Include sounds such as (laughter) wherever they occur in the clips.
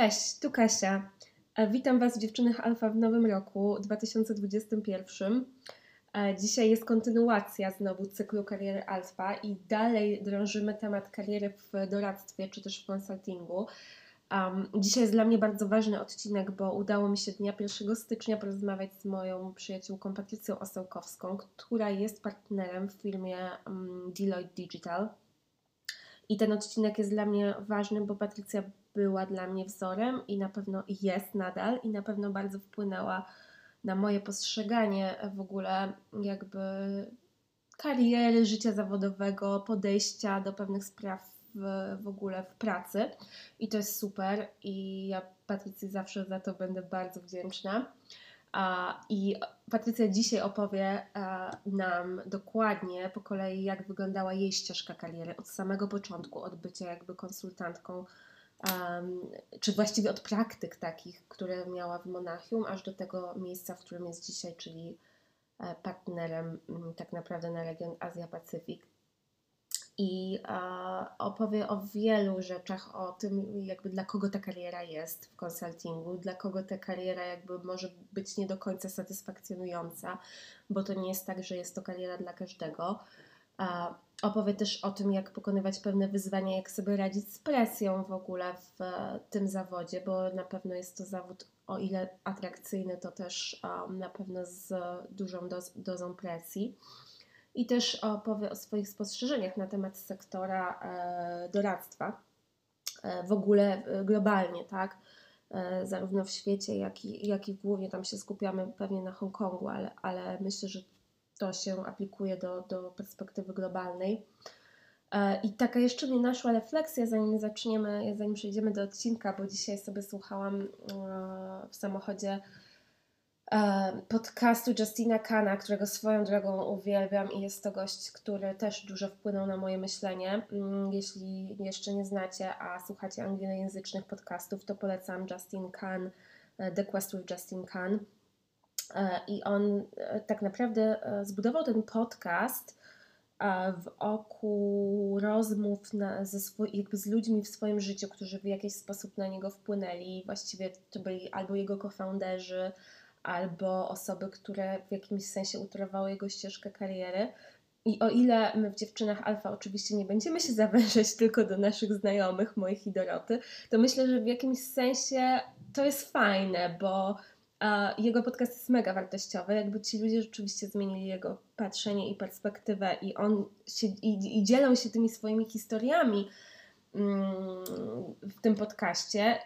Cześć, tu Kasia. E, Witam Was, dziewczynach Alfa, w nowym roku 2021. E, Dzisiaj jest kontynuacja znowu cyklu kariery Alfa i dalej drążymy temat kariery w doradztwie czy też w konsultingu. Um, dzisiaj jest dla mnie bardzo ważny odcinek, bo udało mi się dnia 1 stycznia porozmawiać z moją przyjaciółką Patrycją Osełkowską, która jest partnerem w firmie um, Deloitte Digital. I ten odcinek jest dla mnie ważny, bo Patrycja była dla mnie wzorem i na pewno jest nadal i na pewno bardzo wpłynęła na moje postrzeganie w ogóle jakby kariery, życia zawodowego, podejścia do pewnych spraw w, w ogóle w pracy. I to jest super i ja Patrycji zawsze za to będę bardzo wdzięczna. I Patrycja dzisiaj opowie a, nam dokładnie po kolei, jak wyglądała jej ścieżka kariery od samego początku, od bycia jakby konsultantką um, czy właściwie od praktyk takich, które miała w Monachium, aż do tego miejsca, w którym jest dzisiaj, czyli e, partnerem m, tak naprawdę na region Azja-Pacyfik. I e, opowie o wielu rzeczach, o tym, jakby dla kogo ta kariera jest w konsultingu, dla kogo ta kariera jakby może być nie do końca satysfakcjonująca, bo to nie jest tak, że jest to kariera dla każdego. Opowie też o tym, jak pokonywać pewne wyzwania, jak sobie radzić z presją w ogóle w e, tym zawodzie, bo na pewno jest to zawód, o ile atrakcyjny, to też na pewno z dużą doz, dozą presji. I też opowie o swoich spostrzeżeniach na temat sektora e, doradztwa, e, w ogóle globalnie, tak? Zarówno w świecie, jak i, jak i głównie tam się skupiamy pewnie na Hongkongu, ale, ale myślę, że to się aplikuje do, do perspektywy globalnej. E, I taka jeszcze mnie naszła refleksja, zanim zaczniemy, zanim przejdziemy do odcinka, bo dzisiaj sobie słuchałam e, w samochodzie e, podcastu Justina Kana, którego swoją drogą uwielbiam i jest to gość, który też dużo wpłynął na moje myślenie. Mm, Jeśli jeszcze nie znacie, a słuchacie anglojęzycznych podcastów, to polecam Justin Kan, The Quest with Justin Kan. E, I on e, tak naprawdę e, zbudował ten podcast wokół rozmów na, ze swój, jakby z ludźmi w swoim życiu, którzy w jakiś sposób na niego wpłynęli. Właściwie to byli albo jego co-founderzy, albo osoby, które w jakimś sensie utorowały jego ścieżkę kariery. I o ile my w dziewczynach alfa oczywiście nie będziemy się zawężać tylko do naszych znajomych, moich i Doroty, to myślę, że w jakimś sensie to jest fajne, bo jego podcast jest mega wartościowy, jakby ci ludzie rzeczywiście zmienili jego patrzenie i perspektywę i on się, i, i dzielą się tymi swoimi historiami mm, w tym podcaście.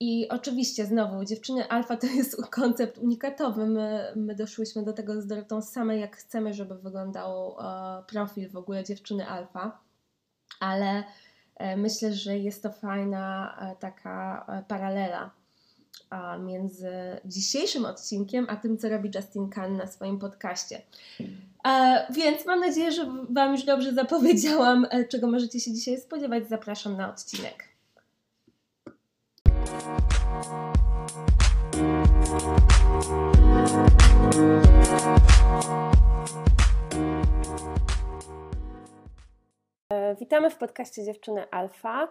I oczywiście znowu, dziewczyny alfa to jest (laughs) koncept unikatowy. My, my doszłyśmy do tego z Dorotą same, jak chcemy, żeby wyglądał e, profil w ogóle dziewczyny alfa, ale e, myślę, że jest to fajna e, taka e, paralela między dzisiejszym odcinkiem a tym, co robi Justin Khan na swoim podcaście. Więc mam nadzieję, że Wam już dobrze (laughs) zapowiedziałam, e, czego możecie się dzisiaj spodziewać. Zapraszam na odcinek. E, witamy w podcaście Dziewczyny Alfa.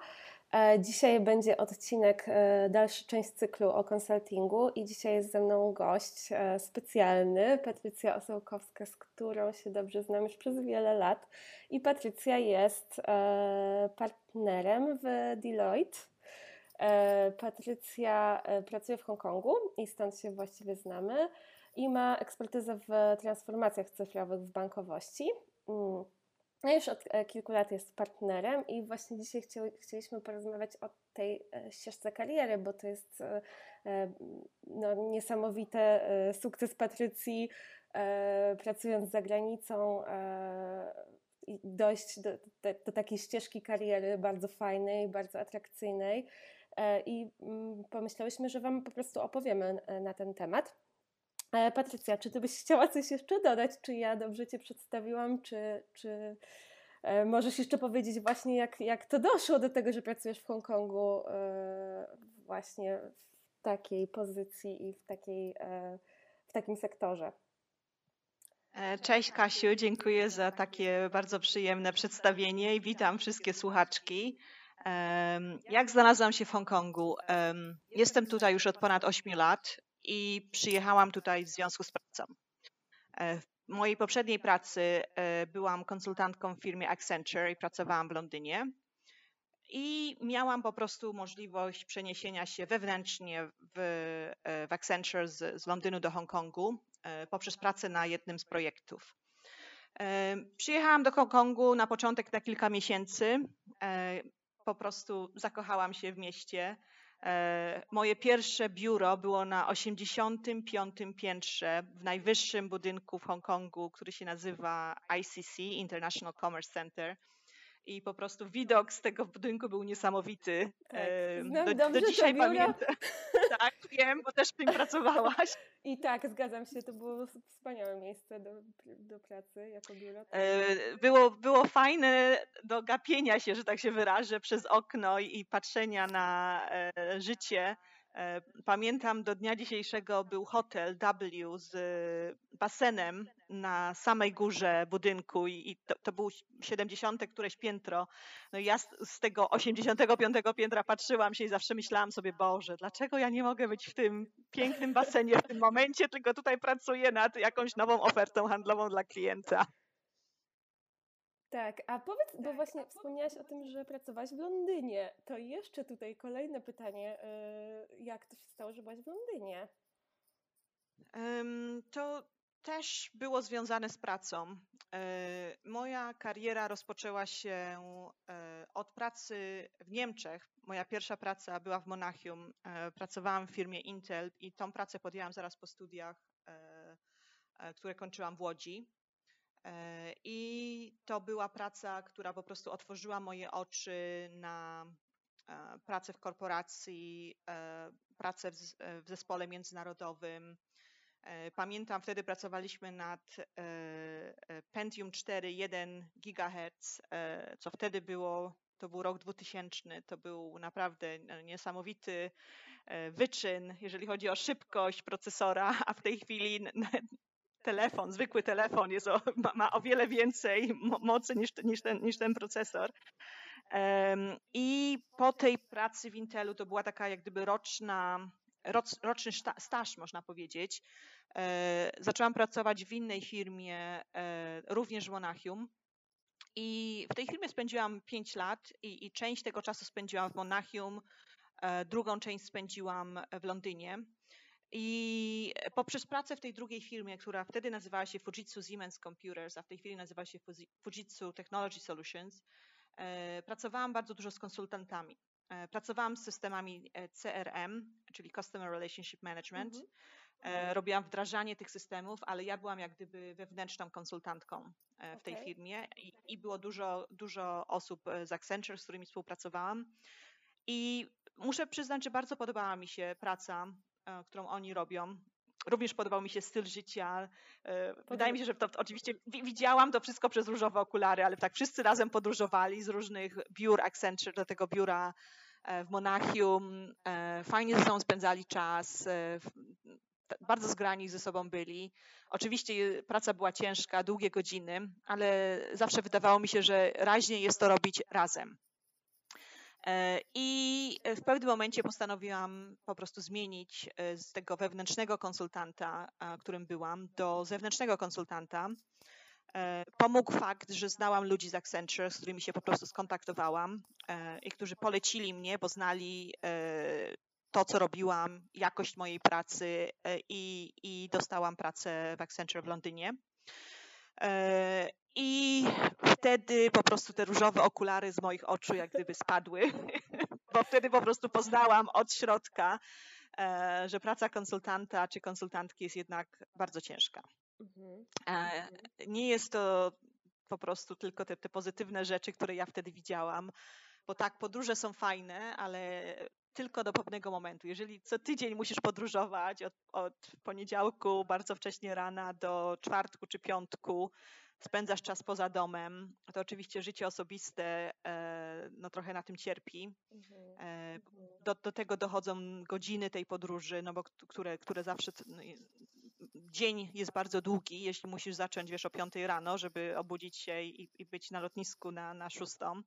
E, dzisiaj będzie odcinek, e, dalszy część cyklu o konsultingu i dzisiaj jest ze mną gość e, specjalny, Patrycja Osełkowska, z którą się dobrze znam już przez wiele lat. I Patrycja jest partnerem w Deloitte. Patrycja pracuje w Hongkongu i stąd się właściwie znamy i ma ekspertyzę w transformacjach cyfrowych w bankowości. No już od e, kilku lat jest partnerem i właśnie dzisiaj chcieliśmy porozmawiać o tej e, ścieżce kariery, bo to jest e, no, niesamowity sukces Patrycji pracując za granicą i dojść do, do, do takiej ścieżki kariery bardzo fajnej, bardzo atrakcyjnej i mm, pomyślałyśmy, że Wam po prostu opowiemy na ten temat. E, Patrycja, czy ty byś chciała coś jeszcze dodać? Czy ja dobrze cię przedstawiłam? Czy, czy e, możesz jeszcze powiedzieć właśnie, jak, jak to doszło do tego, że pracujesz w Hongkongu e, właśnie w takiej pozycji i w, takiej, w takim sektorze? Cześć Kasiu, dziękuję za takie bardzo przyjemne przedstawienie i witam wszystkie słuchaczki. Jak znalazłam się w Hongkongu? Jestem tutaj już od ponad 8 lat i przyjechałam tutaj w związku z pracą. E, w mojej poprzedniej pracy e, byłam konsultantką w firmie Accenture i pracowałam w Londynie. I miałam po prostu możliwość przeniesienia się wewnętrznie w, e, w Accenture z, z Londynu do Hongkongu poprzez pracę na jednym z projektów. Przyjechałam do Hongkongu na początek na kilka miesięcy. Po prostu zakochałam się w mieście. E, moje pierwsze biuro było na 85. piętrze w najwyższym budynku w Hongkongu, który się nazywa ICC, International Commerce Center. I po prostu widok z tego budynku był niesamowity. Tak, znam do, do dzisiaj pamiętam. (laughs) Tak, wiem, bo też w tym pracowałaś. (laughs) I tak, zgadzam się, to było wspaniałe miejsce do, do pracy jako biuro. E, było, było fajne do gapienia się, że tak się wyrażę, przez okno i patrzenia na e, życie pamiętam do dnia dzisiejszego był hotel W z basenem na samej górze budynku i to, to było 70 któreś piętro. No ja z, z, tego 85 piętra patrzyłam się i zawsze myślałam sobie, Boże, dlaczego ja nie mogę być w tym pięknym basenie w tym momencie, tylko tutaj pracuję nad jakąś nową ofertą handlową dla klienta. Tak, a powiedz, bo tak, właśnie wspomniałaś o tym, że pracowałaś w Londynie. To jeszcze tutaj kolejne pytanie. Y, jak to się stało, że byłaś w Londynie? To też było związane z pracą. E, moja kariera rozpoczęła się e, od pracy w Niemczech. Moja pierwsza praca była w Monachium. E, pracowałam w firmie Intel i tą pracę podjęłam zaraz po studiach, które kończyłam w Łodzi. E, I to była praca, która po prostu otworzyła moje oczy na e, pracę w korporacji, e, pracę w zespole międzynarodowym. Pamiętam, wtedy pracowaliśmy nad Pentium 4 1 GHz, co wtedy było, to był rok 2000, to był naprawdę niesamowity wyczyn, jeżeli chodzi o szybkość procesora, a w tej chwili telefon, zwykły telefon jest o, ma, ma, o wiele więcej mocy niż, niż, ten, niż ten procesor. Um, I po tej pracy w Intelu to była taka jak gdyby roczna, roc, roczny staż, można powiedzieć. E, zaczęłam pracować w innej firmie, e, również w Monachium. I w tej firmie spędziłam 5 lat i, i część tego czasu spędziłam w Monachium, e, drugą część spędziłam w Londynie. I poprzez pracę w tej drugiej firmie, która wtedy nazywała się Fujitsu Siemens Computers, a w tej chwili nazywa się Fujitsu Technology Solutions, e, pracowałam bardzo dużo z konsultantami. E, pracowałam z systemami e, CRM, czyli Customer Relationship Management. Mhm. Robiłam wdrażanie tych systemów, ale ja byłam jak gdyby wewnętrzną konsultantką w tej okay. firmie i, i było dużo, dużo osób z Accenture, z którymi współpracowałam. I muszę przyznać, że bardzo podobała mi się praca E, którą oni robią. Również podobał mi się styl życia. E, wydaje mi się, że to oczywiście widziałam to wszystko przez różowe okulary, ale tak wszyscy razem podróżowali z różnych biur Accenture do tego biura e, w Monachium. Fajnie ze sobą spędzali czas. Bardzo zgrani ze sobą byli. Oczywiście praca była ciężka, długie godziny, ale zawsze wydawało mi się, że raźniej jest to robić razem. E, I w pewnym momencie postanowiłam po prostu zmienić e, z tego wewnętrznego konsultanta, którym byłam, do zewnętrznego konsultanta. E, pomógł fakt, że znałam ludzi z Accenture, z którymi się po prostu skontaktowałam i którzy polecili mnie, bo znali to, co robiłam, jakość mojej pracy i, i dostałam pracę w Accenture w Londynie. I wtedy po prostu te różowe okulary z moich oczu jak gdyby spadły, (laughs) bo wtedy po prostu poznałam od środka, e, że praca konsultanta czy konsultantki jest jednak bardzo ciężka. Mhm. E, nie jest to po prostu tylko te, te pozytywne rzeczy, które ja wtedy widziałam, bo tak, podróże są fajne, ale tylko do pewnego momentu. Jeżeli co tydzień musisz podróżować od, od poniedziałku bardzo wcześnie rana do czwartku czy piątku, spędzasz czas poza domem, to oczywiście życie osobiste e, no, trochę na tym cierpi. Mhm, e, mhm. Do, do tego dochodzą godziny tej podróży, no bo które, które zawsze no, dzień jest bardzo długi, jeśli musisz zacząć wiesz o 5 rano, żeby obudzić się i, i być na lotnisku na, na szóstą.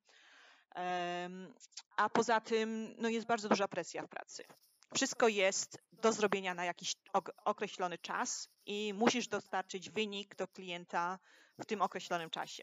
A poza tym no jest bardzo duża presja w pracy. Wszystko jest do zrobienia na jakiś określony czas i musisz dostarczyć wynik do klienta w tym określonym czasie.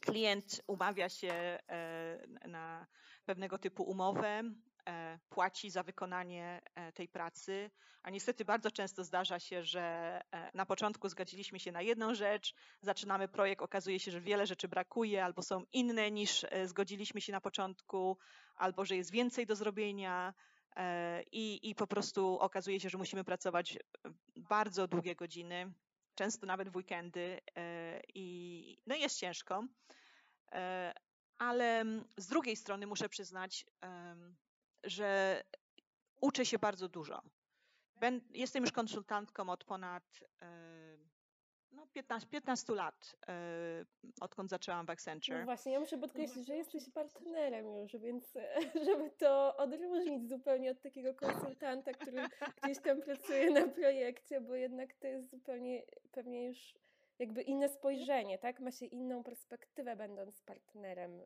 Klient umawia się e, na pewnego typu umowę, e, płaci za wykonanie e, tej pracy, a niestety bardzo często zdarza się, że na początku zgodziliśmy się na jedną rzecz, zaczynamy projekt, okazuje się, że wiele rzeczy brakuje albo są inne niż zgodziliśmy się na początku, albo że jest więcej do zrobienia. I, I po prostu okazuje się, że musimy pracować bardzo długie godziny, często nawet w weekendy i no jest ciężko. E, ale z drugiej strony muszę przyznać, że uczę się bardzo dużo. Jestem już konsultantką od ponad no 15, 15 lat, odkąd zaczęłam w Accenture. No właśnie, ja muszę podkreślić, że jesteś partnerem już, więc (laughs) żeby to odróżnić zupełnie od takiego konsultanta, który gdzieś tam pracuje na projekcie, bo jednak to jest zupełnie pewnie już jakby inne spojrzenie, tak? Ma się inną perspektywę, będąc partnerem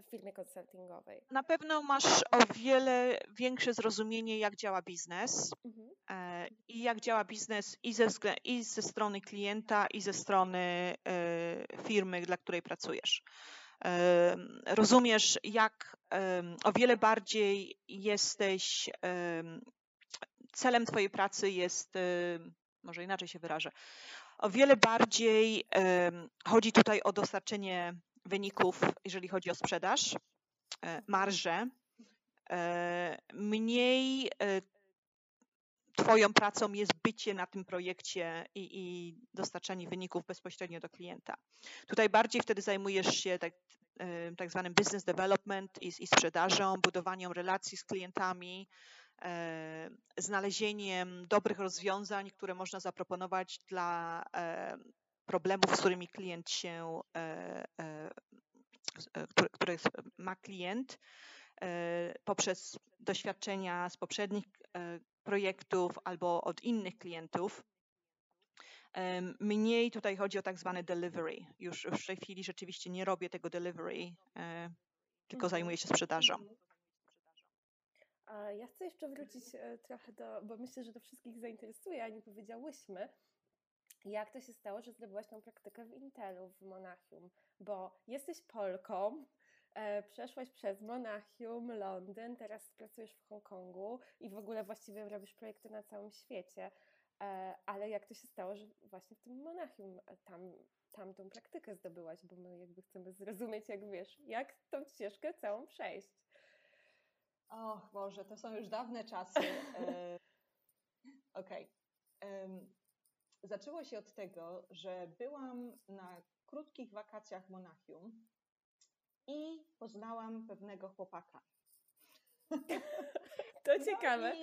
w firmie konsultingowej. Na pewno masz o wiele większe zrozumienie, jak działa biznes mhm. e, i jak działa biznes i ze, i ze strony klienta, i ze strony e, firmy, dla której pracujesz. E, rozumiesz, jak o wiele bardziej jesteś, celem Twojej pracy jest może inaczej się wyrażę. O wiele bardziej chodzi tutaj o dostarczenie wyników, jeżeli chodzi o sprzedaż, e, marże. E, mniej e, Twoją pracą jest bycie na tym projekcie i, i dostarczanie wyników bezpośrednio do klienta. Tutaj bardziej wtedy zajmujesz się tak, tak zwanym business development i, i sprzedażą, budowaniem relacji z klientami, znalezieniem dobrych rozwiązań, które można zaproponować dla e, problemów, z którymi klient się, e, które ma klient poprzez doświadczenia z poprzednich projektów albo od innych klientów. Mniej tutaj chodzi o tak zwane delivery. Już, już w tej chwili rzeczywiście nie robię tego delivery, tylko mhm. zajmuję się sprzedażą. Ja chcę jeszcze wrócić e, trochę do, bo myślę, że to wszystkich zainteresuje, a nie powiedziałyśmy, jak to się stało, że zrobiłaś tą praktykę w Intelu, w Monachium, bo jesteś Polką, e, przeszłaś przez Monachium, Londyn, teraz pracujesz w Hongkongu i w ogóle właściwie robisz projekty na całym świecie, e, ale jak to się stało, że właśnie w tym Monachium tam, tam tą praktykę zdobyłaś, bo my jakby chcemy zrozumieć, jak wiesz, jak tą ścieżkę całą przejść. Och Boże, to są już dawne czasy. (laughs) E, okej. Okay. Zaczęło się od tego, że byłam na krótkich wakacjach w Monachium i poznałam pewnego chłopaka. (laughs) To no ciekawe. I,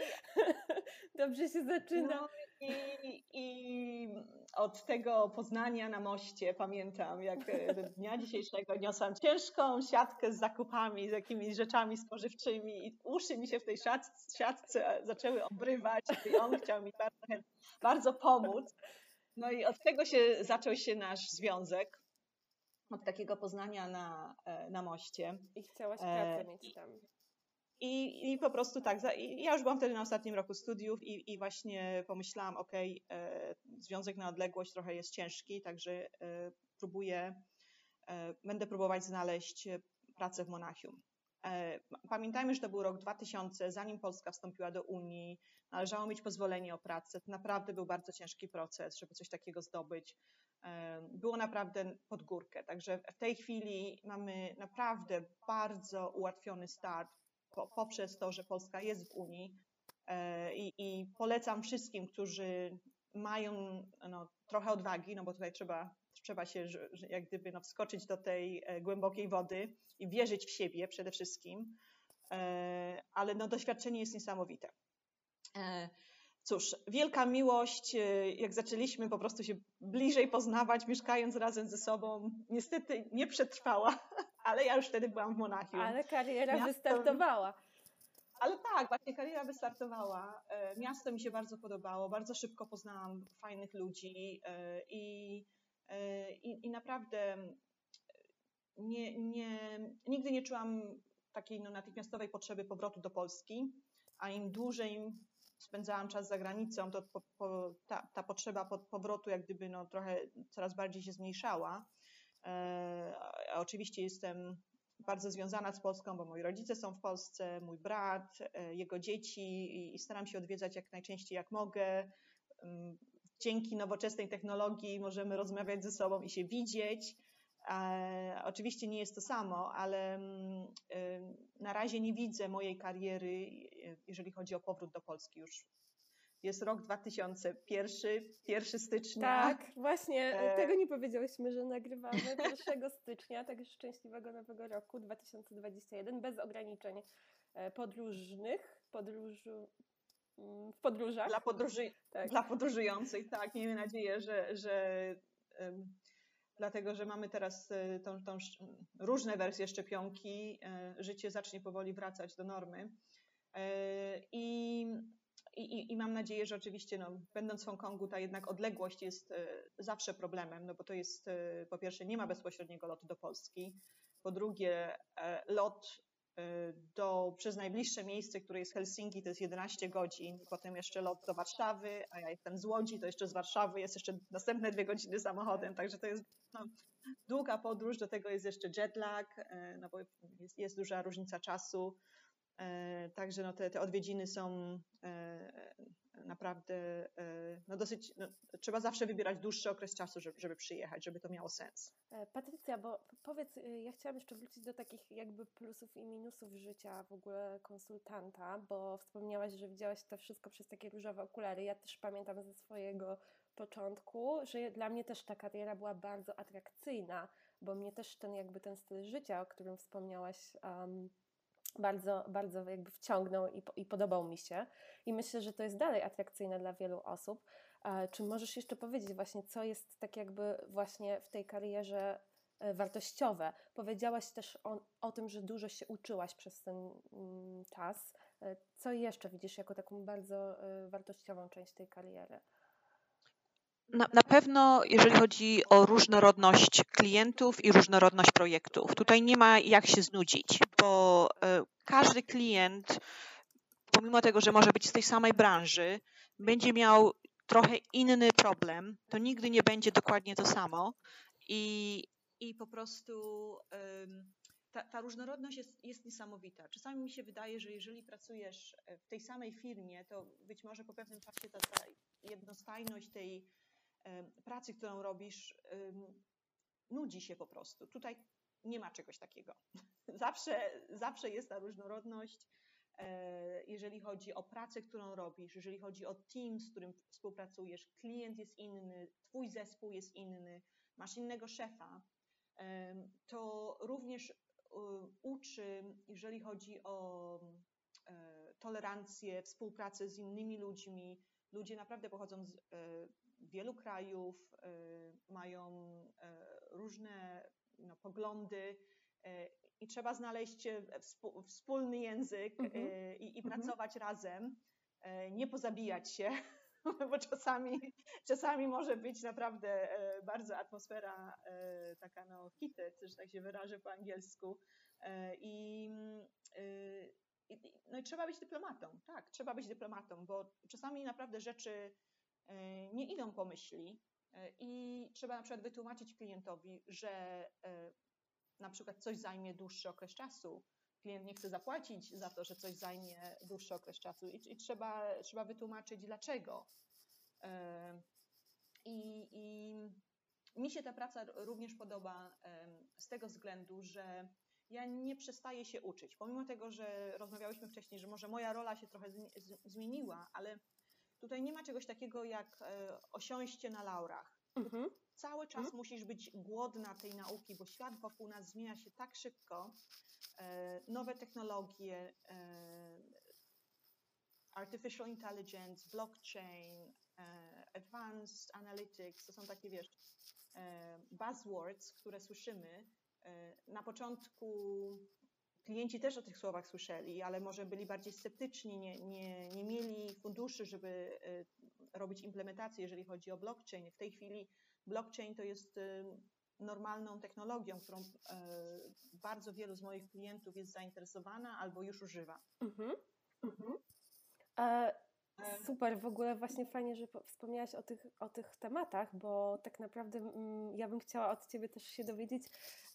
(laughs) Dobrze się zaczyna. No i, i, od tego Poznania na moście pamiętam, jak e, do dnia dzisiejszego niosłam ciężką siatkę z zakupami, z jakimiś rzeczami spożywczymi i uszy mi się w tej siatce zaczęły obrywać i on chciał mi bardzo, bardzo pomóc. No i od tego się zaczął się nasz związek od takiego poznania na, e, na moście. I chciałaś pracę e, mieć tam. I, I po prostu tak, ja już byłam wtedy na ostatnim roku studiów i, i właśnie pomyślałam, ok, e, związek na odległość trochę jest ciężki, także e, próbuję, e, będę próbować znaleźć pracę w Monachium. E, pamiętajmy, że to był rok 2000, zanim Polska wstąpiła do Unii, należało mieć pozwolenie o pracę. To naprawdę był bardzo ciężki proces, żeby coś takiego zdobyć. E, było naprawdę pod górkę. Także w tej chwili mamy naprawdę bardzo ułatwiony start poprzez to, że Polska jest w Unii. E, i, i polecam wszystkim, którzy mają no, trochę odwagi, no bo tutaj trzeba, trzeba się jak gdyby no, wskoczyć do tej e, głębokiej wody i wierzyć w siebie przede wszystkim, e, ale no, doświadczenie jest niesamowite. Cóż, wielka miłość, jak zaczęliśmy po prostu się bliżej poznawać, mieszkając razem ze sobą, niestety nie przetrwała, (laughs) ale ja już wtedy byłam w Monachium. Ale kariera Miasto... wystartowała. Ale tak, właśnie kariera wystartowała. E, miasto mi się bardzo podobało, bardzo szybko poznałam fajnych ludzi e, i, e, i, i naprawdę nie, nie, nigdy nie czułam takiej no, natychmiastowej potrzeby powrotu do Polski, a im dłużej spędzałam czas za granicą, to po, po, ta, ta, potrzeba powrotu jak gdyby no, trochę coraz bardziej się zmniejszała. E, a oczywiście jestem bardzo związana z Polską, bo moi rodzice są w Polsce, mój brat, e, jego dzieci i staram się odwiedzać jak najczęściej jak mogę. Mm, dzięki nowoczesnej technologii możemy rozmawiać ze sobą i się widzieć. E, oczywiście nie jest to samo, ale mm, na razie nie widzę mojej kariery, jeżeli chodzi o powrót do Polski już jest rok 2001, 1 stycznia. Tak, właśnie e... tego nie powiedziałyśmy, że nagrywamy (laughs) 1 stycznia, tak szczęśliwego nowego roku 2021, bez ograniczeń e, podróżnych, podróżu, mm, w podróżach. Dla, podróży, tak. dla podróżujących, tak. Miejmy nadzieję, że, że um, dlatego, że mamy teraz e, tą, tą różne wersje szczepionki, e, życie zacznie powoli wracać do normy. I i, i, I, mam nadzieję, że oczywiście, no, będąc w Hongkongu, ta jednak odległość jest e, zawsze problemem, no bo to jest, e, po pierwsze, nie ma bezpośredniego lotu do Polski, po drugie, e, lot do, przez najbliższe miejsce, które jest Helsinki, to jest 11 godzin, potem jeszcze lot do Warszawy, a ja jestem z Łodzi, to jeszcze z Warszawy jest jeszcze następne dwie godziny samochodem, także to jest no, długa podróż, do tego jest jeszcze jetlag, no bo jest, jest duża różnica czasu, także no te, te odwiedziny są e, naprawdę e, no dosyć, no, trzeba zawsze wybierać dłuższy okres czasu, żeby, żeby przyjechać, żeby to miało sens. Patrycja, bo powiedz, y, ja chciałam jeszcze wrócić do takich jakby plusów i minusów życia w ogóle konsultanta, bo wspomniałaś, że widziałaś to wszystko przez takie różowe okulary. Ja też pamiętam ze swojego początku, że dla mnie też ta kariera była bardzo atrakcyjna, bo mnie też ten jakby ten styl życia, o którym wspomniałaś, um, bardzo, bardzo jakby wciągnął i, i podobał mi się. I myślę, że to jest dalej atrakcyjne dla wielu osób. Czy możesz jeszcze powiedzieć właśnie, co jest tak jakby właśnie w tej karierze e, wartościowe? Powiedziałaś też o, o tym, że dużo się uczyłaś przez ten mm, czas. E, co jeszcze widzisz jako taką bardzo e, wartościową część tej kariery? Na, na, pewno, jeżeli chodzi o różnorodność klientów i różnorodność projektów, tutaj nie ma jak się znudzić, bo e, każdy klient, pomimo tego, że może być z tej samej branży, będzie miał trochę inny problem, to nigdy nie będzie dokładnie to samo i, i po prostu ta, ta różnorodność jest, jest niesamowita. Czasami mi się wydaje, że jeżeli pracujesz w tej samej firmie, to być może po pewnym czasie ta, ta jednostajność tej pracy, którą robisz, nudzi się po prostu. Tutaj nie ma czegoś takiego. (laughs) Zawsze, zawsze jest ta różnorodność, e, jeżeli chodzi o pracę, którą robisz, jeżeli chodzi o team, z którym współpracujesz, klient jest inny, twój zespół jest inny, masz innego szefa, to również uczy, jeżeli chodzi o e, tolerancję, współpracę z innymi ludźmi. Ludzie naprawdę pochodzą z e, wielu krajów, mają e, różne no, poglądy e, i trzeba znaleźć e, wspólny język mm -hmm. i, i mm -hmm. pracować razem, nie pozabijać się, (laughs) bo czasami, czasami może być naprawdę bardzo atmosfera taka no heated, że tak się wyrażę po angielsku i, no i trzeba być dyplomatą, tak, trzeba być dyplomatą, bo czasami naprawdę rzeczy nie idą po myśli i trzeba na przykład wytłumaczyć klientowi, że e, na przykład coś zajmie dłuższy okres czasu. Klient nie chce zapłacić za to, że coś zajmie dłuższy okres czasu i, i trzeba, trzeba wytłumaczyć dlaczego. I, I mi się ta praca również podoba z tego względu, że ja nie przestaję się uczyć. Pomimo tego, że rozmawiałyśmy wcześniej, że może moja rola się trochę zmieniła, ale Tutaj nie ma czegoś takiego jak e, osiąście na laurach. Mhm. Cały czas mhm. musisz być głodna tej nauki, bo świat wokół nas zmienia się tak szybko. E, nowe technologie, e, artificial intelligence, blockchain, advanced analytics, to są takie, wiesz, buzzwords, które słyszymy. Na początku klienci też o tych słowach słyszeli, ale może byli bardziej sceptyczni, nie, nie, nie mieli funduszy, żeby y, robić implementację, jeżeli chodzi o blockchain. W tej chwili blockchain to jest y, normalną technologią, którą bardzo wielu z moich klientów jest zainteresowana albo już używa. Mhm. Mhm. E, super, w ogóle właśnie fajnie, że wspomniałaś o tych, o tych tematach, bo tak naprawdę mm, ja bym chciała od Ciebie też się dowiedzieć,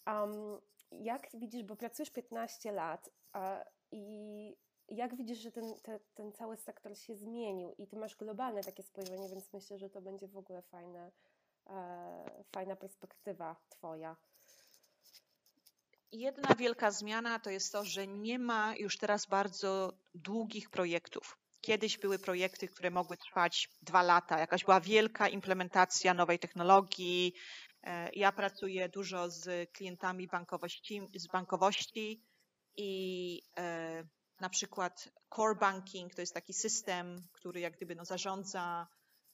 um, jak widzisz, bo pracujesz 15 lat a, i jak widzisz, że ten, te, ten cały sektor się zmienił i Ty masz globalne takie spojrzenie, więc myślę, że to będzie w ogóle fajne, e, fajna perspektywa Twoja. Jedna wielka zmiana to jest to, że nie ma już teraz bardzo długich projektów. Kiedyś były projekty, które mogły trwać dwa lata, jakaś była wielka implementacja nowej technologii. E, ja pracuję dużo z klientami bankowości, z bankowości i e, na przykład core banking to jest taki system, który jak gdyby no, zarządza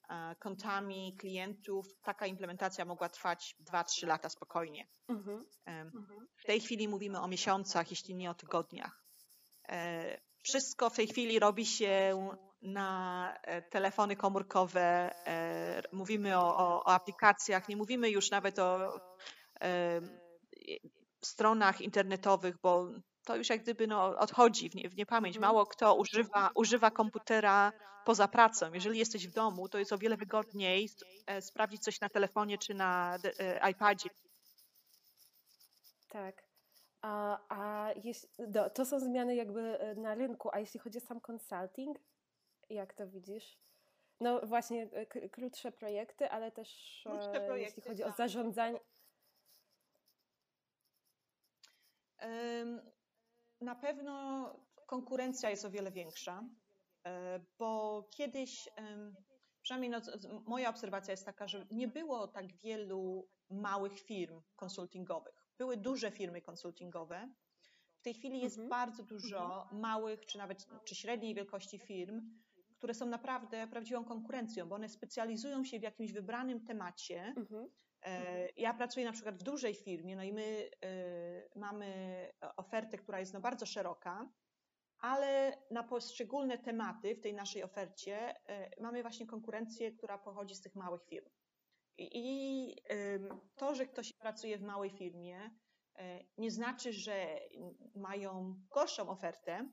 e, kontami klientów. Taka implementacja mogła trwać 2-3 lata spokojnie. Mhm. W tej chwili mówimy o miesiącach, jeśli nie o tygodniach. Wszystko w tej chwili robi się na e, telefony komórkowe, e, mówimy o, o, o aplikacjach, nie mówimy już nawet o e, stronach internetowych, bo to już jak gdyby no, odchodzi w, nie, w niepamięć. Mhm. Mało kto używa, używa komputera poza pracą. Jeżeli jesteś w domu, to jest o wiele wygodniej sprawdzić coś na telefonie czy na iPadzie. Tak. A, a jeśli, do, to są zmiany jakby na rynku, a jeśli chodzi o sam consulting, jak to widzisz? No właśnie, e, krótsze projekty, ale też e, projekty, jeśli chodzi tak. o zarządzanie. Na pewno konkurencja jest o wiele większa, bo kiedyś, przynajmniej no, moja obserwacja jest taka, że nie było tak wielu małych firm konsultingowych były duże firmy konsultingowe. W tej chwili jest mhm. bardzo dużo mhm. małych, czy nawet czy średniej wielkości firm, które są naprawdę prawdziwą konkurencją, bo one specjalizują się w jakimś wybranym temacie. Mhm. E, ja pracuję na przykład w dużej firmie, no i my y, mamy ofertę, która jest no bardzo szeroka, ale na poszczególne tematy w tej naszej ofercie y, mamy właśnie konkurencję, która pochodzi z tych małych firm. I to, że ktoś pracuje w małej firmie, e, nie znaczy, że mają gorszą ofertę, e,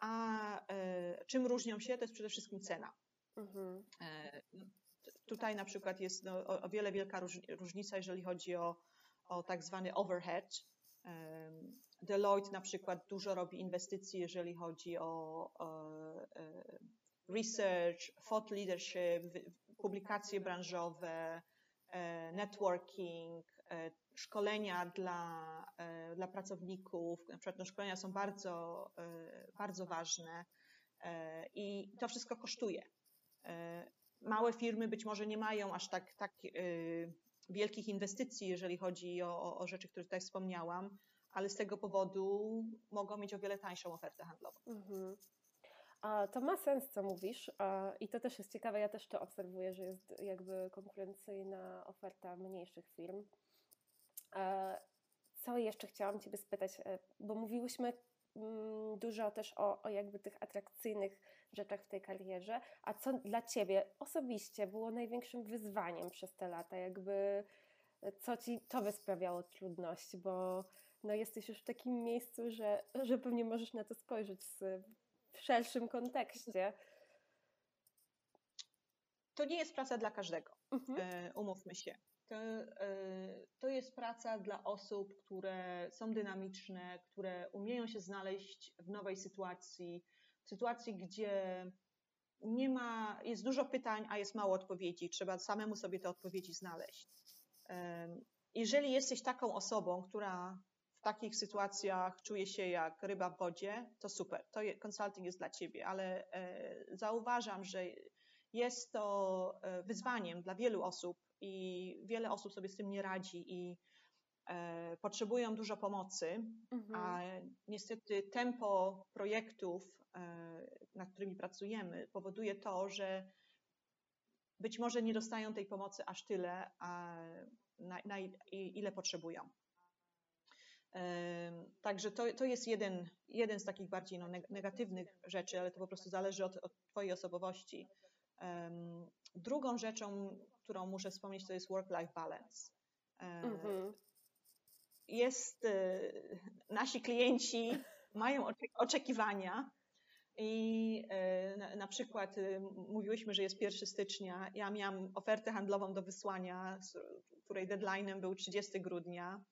a e, czym różnią się, to jest przede wszystkim cena. Mhm. Tutaj na przykład jest no, o, wiele wielka różnica, jeżeli chodzi o, o tak zwany overhead. Deloitte na przykład dużo robi inwestycji, jeżeli chodzi o, o research, thought leadership, publikacje branżowe, e, networking, e, szkolenia dla, e, dla pracowników. Na przykład no, szkolenia są bardzo, bardzo ważne i to wszystko kosztuje. Małe firmy być może nie mają aż tak, tak wielkich inwestycji, jeżeli chodzi o, o rzeczy, które tutaj wspomniałam, ale z tego powodu mogą mieć o wiele tańszą ofertę handlową. Mhm. To ma sens, co mówisz, i to też jest ciekawe. Ja też to obserwuję, że jest jakby konkurencyjna oferta mniejszych firm. Co jeszcze chciałam Ciebie spytać, e, bo mówiłyśmy mm, dużo też o, o jakby tych atrakcyjnych rzeczach w tej karierze, a co dla Ciebie osobiście było największym wyzwaniem przez te lata, jakby e, co Ci to by sprawiało trudność, bo no jesteś już w takim miejscu, że, że pewnie możesz na to spojrzeć z w szerszym kontekście. To nie jest praca dla każdego, mhm. E, umówmy się. To, e, to jest praca dla osób, które są dynamiczne, które umieją się znaleźć w nowej sytuacji, w sytuacji, gdzie nie ma, jest dużo pytań, a jest mało odpowiedzi. Trzeba samemu sobie te odpowiedzi znaleźć. E, jeżeli jesteś taką osobą, która takich sytuacjach czuje się jak ryba w wodzie, to super, to je, consulting jest dla ciebie, ale e, zauważam, że jest to e, wyzwaniem dla wielu osób i wiele osób sobie z tym nie radzi i e, potrzebują dużo pomocy, mhm. a niestety tempo projektów, e, nad którymi pracujemy, powoduje to, że być może nie dostają tej pomocy aż tyle, a na, na ile potrzebują. Także to, to jest jeden, jeden z takich bardziej no, negatywnych rzeczy, ale to po prostu zależy od, od Twojej osobowości. Drugą rzeczą, którą muszę wspomnieć, to jest work-life balance. Mhm. Jest, nasi klienci mają oczekiwania, i na, na, przykład mówiłyśmy, że jest 1 stycznia. Ja miałam ofertę handlową do wysłania, której deadline'em był 30 grudnia.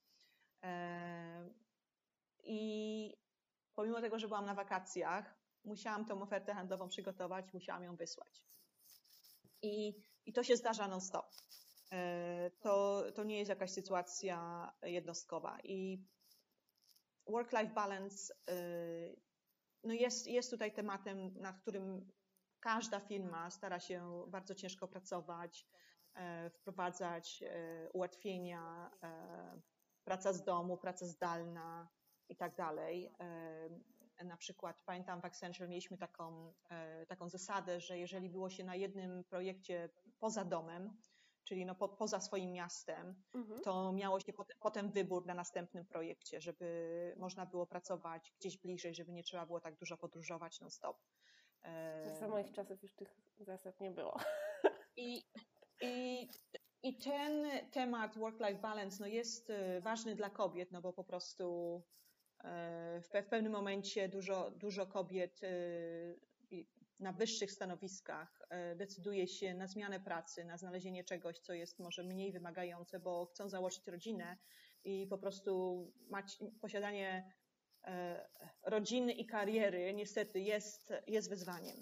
I pomimo tego, że byłam na wakacjach, musiałam tę ofertę handlową przygotować, musiałam ją wysłać. I, i to się zdarza non-stop. To, to nie jest jakaś sytuacja jednostkowa. I work-life balance no jest, jest tutaj tematem, nad którym każda firma stara się bardzo ciężko pracować, wprowadzać ułatwienia, praca z domu, praca zdalna i tak dalej na przykład pamiętam w Accenture mieliśmy taką, e, taką zasadę, że jeżeli było się na jednym projekcie poza domem, czyli no po, poza swoim miastem, mhm. to miało się potem, potem wybór na następnym projekcie, żeby można było pracować gdzieś bliżej, żeby nie trzeba było tak dużo podróżować non-stop. Za moich czasów już tych zasad nie było. I, i, i ten temat work-life balance no jest e, ważny dla kobiet, no bo po prostu w pewnym momencie dużo, dużo kobiet y, na wyższych stanowiskach y, decyduje się na zmianę pracy, na znalezienie czegoś, co jest może mniej wymagające, bo chcą założyć rodzinę i po prostu mać, posiadanie e, rodziny i kariery niestety jest, jest wyzwaniem.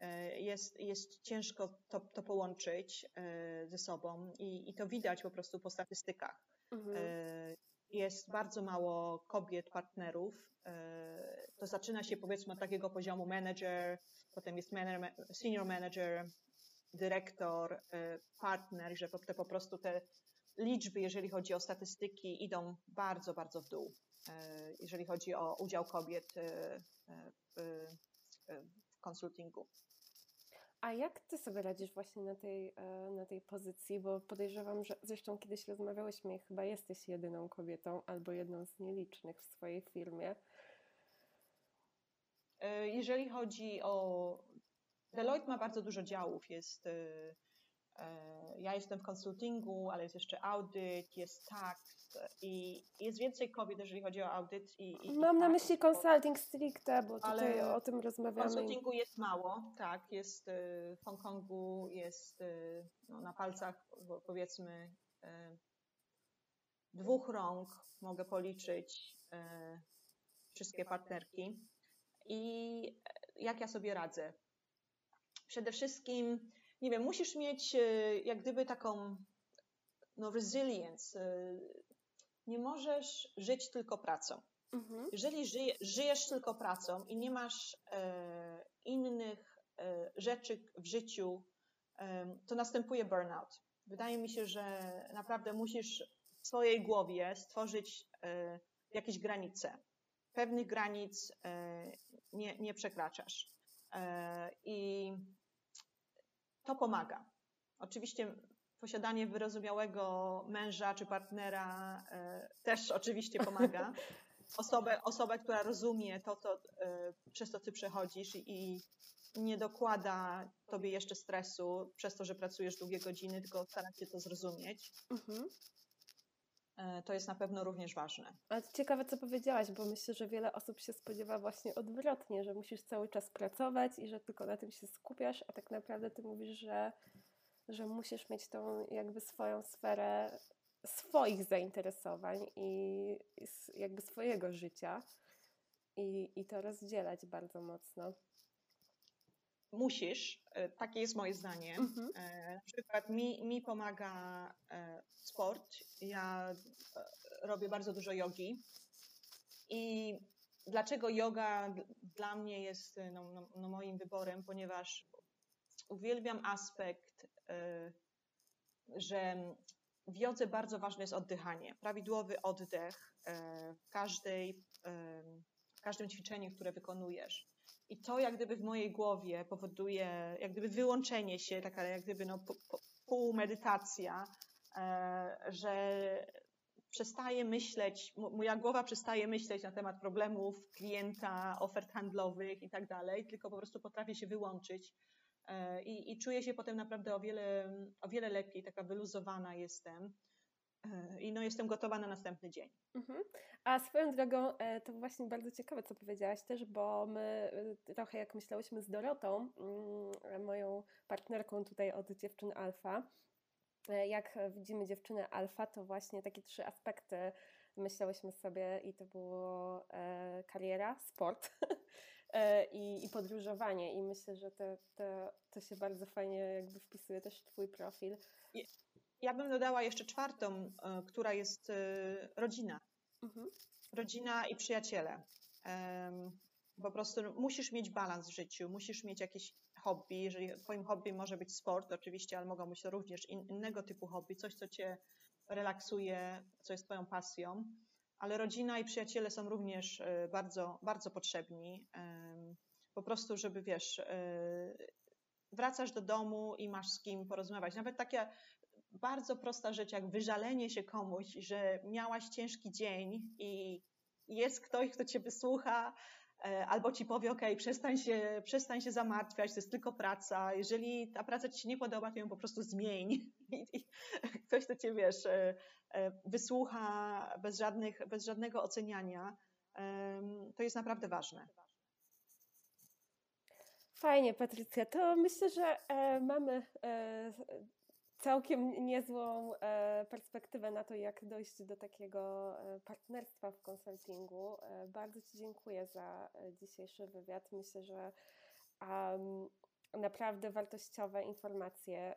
E, jest, jest ciężko to, to połączyć e, ze sobą i, i to widać po prostu po statystykach. Mhm jest bardzo mało kobiet partnerów. E, to zaczyna się powiedzmy od takiego poziomu manager, potem jest senior manager, dyrektor, e, partner, że te po prostu te liczby, jeżeli chodzi o statystyki, idą bardzo, bardzo w dół, e, jeżeli chodzi o udział kobiet w konsultingu. A jak ty sobie radzisz właśnie na tej, e, na tej pozycji? Bo podejrzewam, że zresztą kiedyś rozmawiałyśmy i chyba jesteś jedyną kobietą albo jedną z nielicznych w swojej firmie. E, jeżeli chodzi o. Deloitte ma bardzo dużo działów. Jest E, ja jestem w konsultingu, ale jest jeszcze audyt, jest tax i jest więcej kobiet, jeżeli chodzi o audyt. I, i Mam i na myśli consulting stricte, bo tutaj o tym rozmawiamy. Konsultingu jest mało, tak. Jest y, w Hongkongu, jest y, no, na palcach powiedzmy y, dwóch rąk mogę policzyć wszystkie partnerki. I jak ja sobie radzę? Przede wszystkim nie wiem, musisz mieć e, jak gdyby taką no, resilience. E, nie możesz żyć tylko pracą. Mhm. Jeżeli żyje, żyjesz tylko pracą i nie masz e, innych e, rzeczy w życiu, e, to następuje burnout. Wydaje mi się, że naprawdę musisz w swojej głowie stworzyć e, jakieś granice. Pewnych granic nie, nie przekraczasz. I to pomaga. Oczywiście posiadanie wyrozumiałego męża czy partnera e, też oczywiście pomaga. Osobę, osobę, która rozumie to, to e, przez to ty przechodzisz i nie dokłada tobie jeszcze stresu przez to, że pracujesz długie godziny, tylko stara się to zrozumieć. Mhm. E, to jest na pewno również ważne. Ale ciekawe, co powiedziałaś, bo myślę, że wiele osób się spodziewa właśnie odwrotnie, że musisz cały czas pracować i że tylko na tym się skupiasz, a tak naprawdę ty mówisz, że, że musisz mieć tą jakby swoją sferę swoich zainteresowań i, i jakby swojego życia i, i to rozdzielać bardzo mocno musisz, e, takie jest moje zdanie. Mhm. E, na przykład mi, mi pomaga e, sport. Ja robię bardzo dużo jogi. I dlaczego yoga dla mnie jest no, no, no moim wyborem? Ponieważ uwielbiam aspekt, że w jodze bardzo ważne jest oddychanie. Prawidłowy oddech w, każdej, w każdym ćwiczeniu, które wykonujesz i to jak gdyby w mojej głowie powoduje jak gdyby wyłączenie się, taka jak gdyby no, pół medytacja, e, że przestaje myśleć, moja głowa przestaje myśleć na temat problemów klienta, ofert handlowych i tak dalej, tylko po prostu potrafię się wyłączyć e, i, i czuję się potem naprawdę o wiele, o wiele lepiej, taka wyluzowana jestem. I no, jestem gotowa na następny dzień. Mhm. A swoją drogą, e, to właśnie bardzo ciekawe, co powiedziałaś też, bo my e, trochę jak myślałyśmy z Dorotą, mm, moją partnerką tutaj od dziewczyn alfa, e, jak widzimy dziewczyny alfa, to właśnie takie trzy aspekty myślałyśmy sobie i to było kariera, sport (laughs) i, i podróżowanie i myślę, że to, to, to się bardzo fajnie jakby wpisuje też w Twój profil. Ja bym dodała jeszcze czwartą, e, która jest e, rodzina. Mhm. Rodzina i przyjaciele. Po prostu musisz mieć balans w życiu, musisz mieć jakieś hobby. Jeżeli Twoim hobby może być sport, oczywiście, ale mogą być to również innego typu hobby, coś, co Cię relaksuje, co jest Twoją pasją. Ale rodzina i przyjaciele są również e, bardzo, bardzo potrzebni. Po prostu, żeby wiesz, wracasz do domu i masz z kim porozmawiać. Nawet takie bardzo prosta rzecz, jak wyżalenie się komuś, że miałaś ciężki dzień i jest ktoś, kto cię wysłucha, e, albo ci powie, ok, przestań się, przestań się zamartwiać, to jest tylko praca. Jeżeli ta praca ci się nie podoba, to ją po prostu zmień. I, ktoś, kto cię, wiesz, e, e, wysłucha bez, żadnych, bez żadnego oceniania, to jest naprawdę ważne. Fajnie, Patrycja. To myślę, że mamy całkiem niezłą e, perspektywę na to, jak dojść do takiego e, partnerstwa w konsultingu. E, bardzo Ci dziękuję za dzisiejszy wywiad. Myślę, że naprawdę wartościowe informacje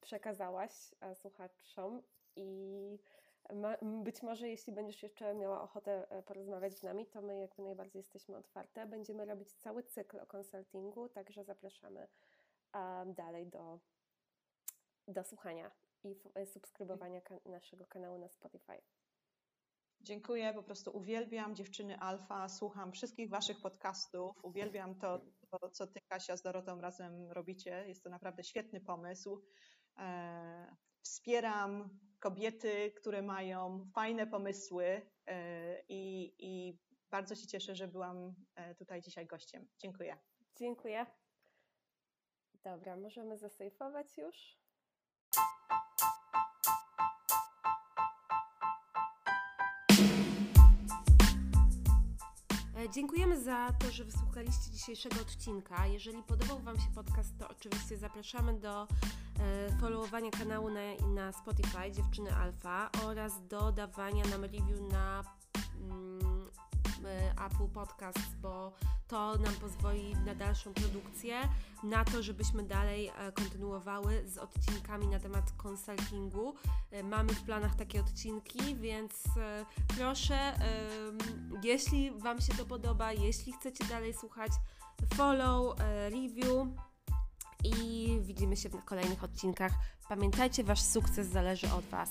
przekazałaś słuchaczom i być może jeśli będziesz jeszcze miała ochotę porozmawiać z nami, to my jak najbardziej jesteśmy otwarte. Będziemy robić cały cykl o konsultingu, także zapraszamy dalej do do słuchania i e, subskrybowania kan naszego kanału na Spotify. Dziękuję, po prostu uwielbiam dziewczyny Alfa, słucham wszystkich Waszych podcastów, uwielbiam to, to, co Ty, Kasia, z Dorotą razem robicie. Jest to naprawdę świetny pomysł. E, wspieram kobiety, które mają fajne pomysły e, i, i bardzo się cieszę, że byłam e, tutaj dzisiaj gościem. Dziękuję. Dziękuję. Dobra, możemy zasejfować już. Dziękujemy za to, że wysłuchaliście dzisiejszego odcinka. Jeżeli podobał Wam się podcast, to oczywiście zapraszamy do e, followowania kanału na, na Spotify Dziewczyny Alfa oraz do dawania nam review na mm, Apple Podcast, bo to nam pozwoli na dalszą produkcję, na to, żebyśmy dalej e, kontynuowały z odcinkami na temat konsultingu. E, mamy w planach takie odcinki, więc proszę, jeśli Wam się to podoba, jeśli chcecie dalej słuchać, follow, review i widzimy się w kolejnych odcinkach. Pamiętajcie, Wasz sukces zależy od Was.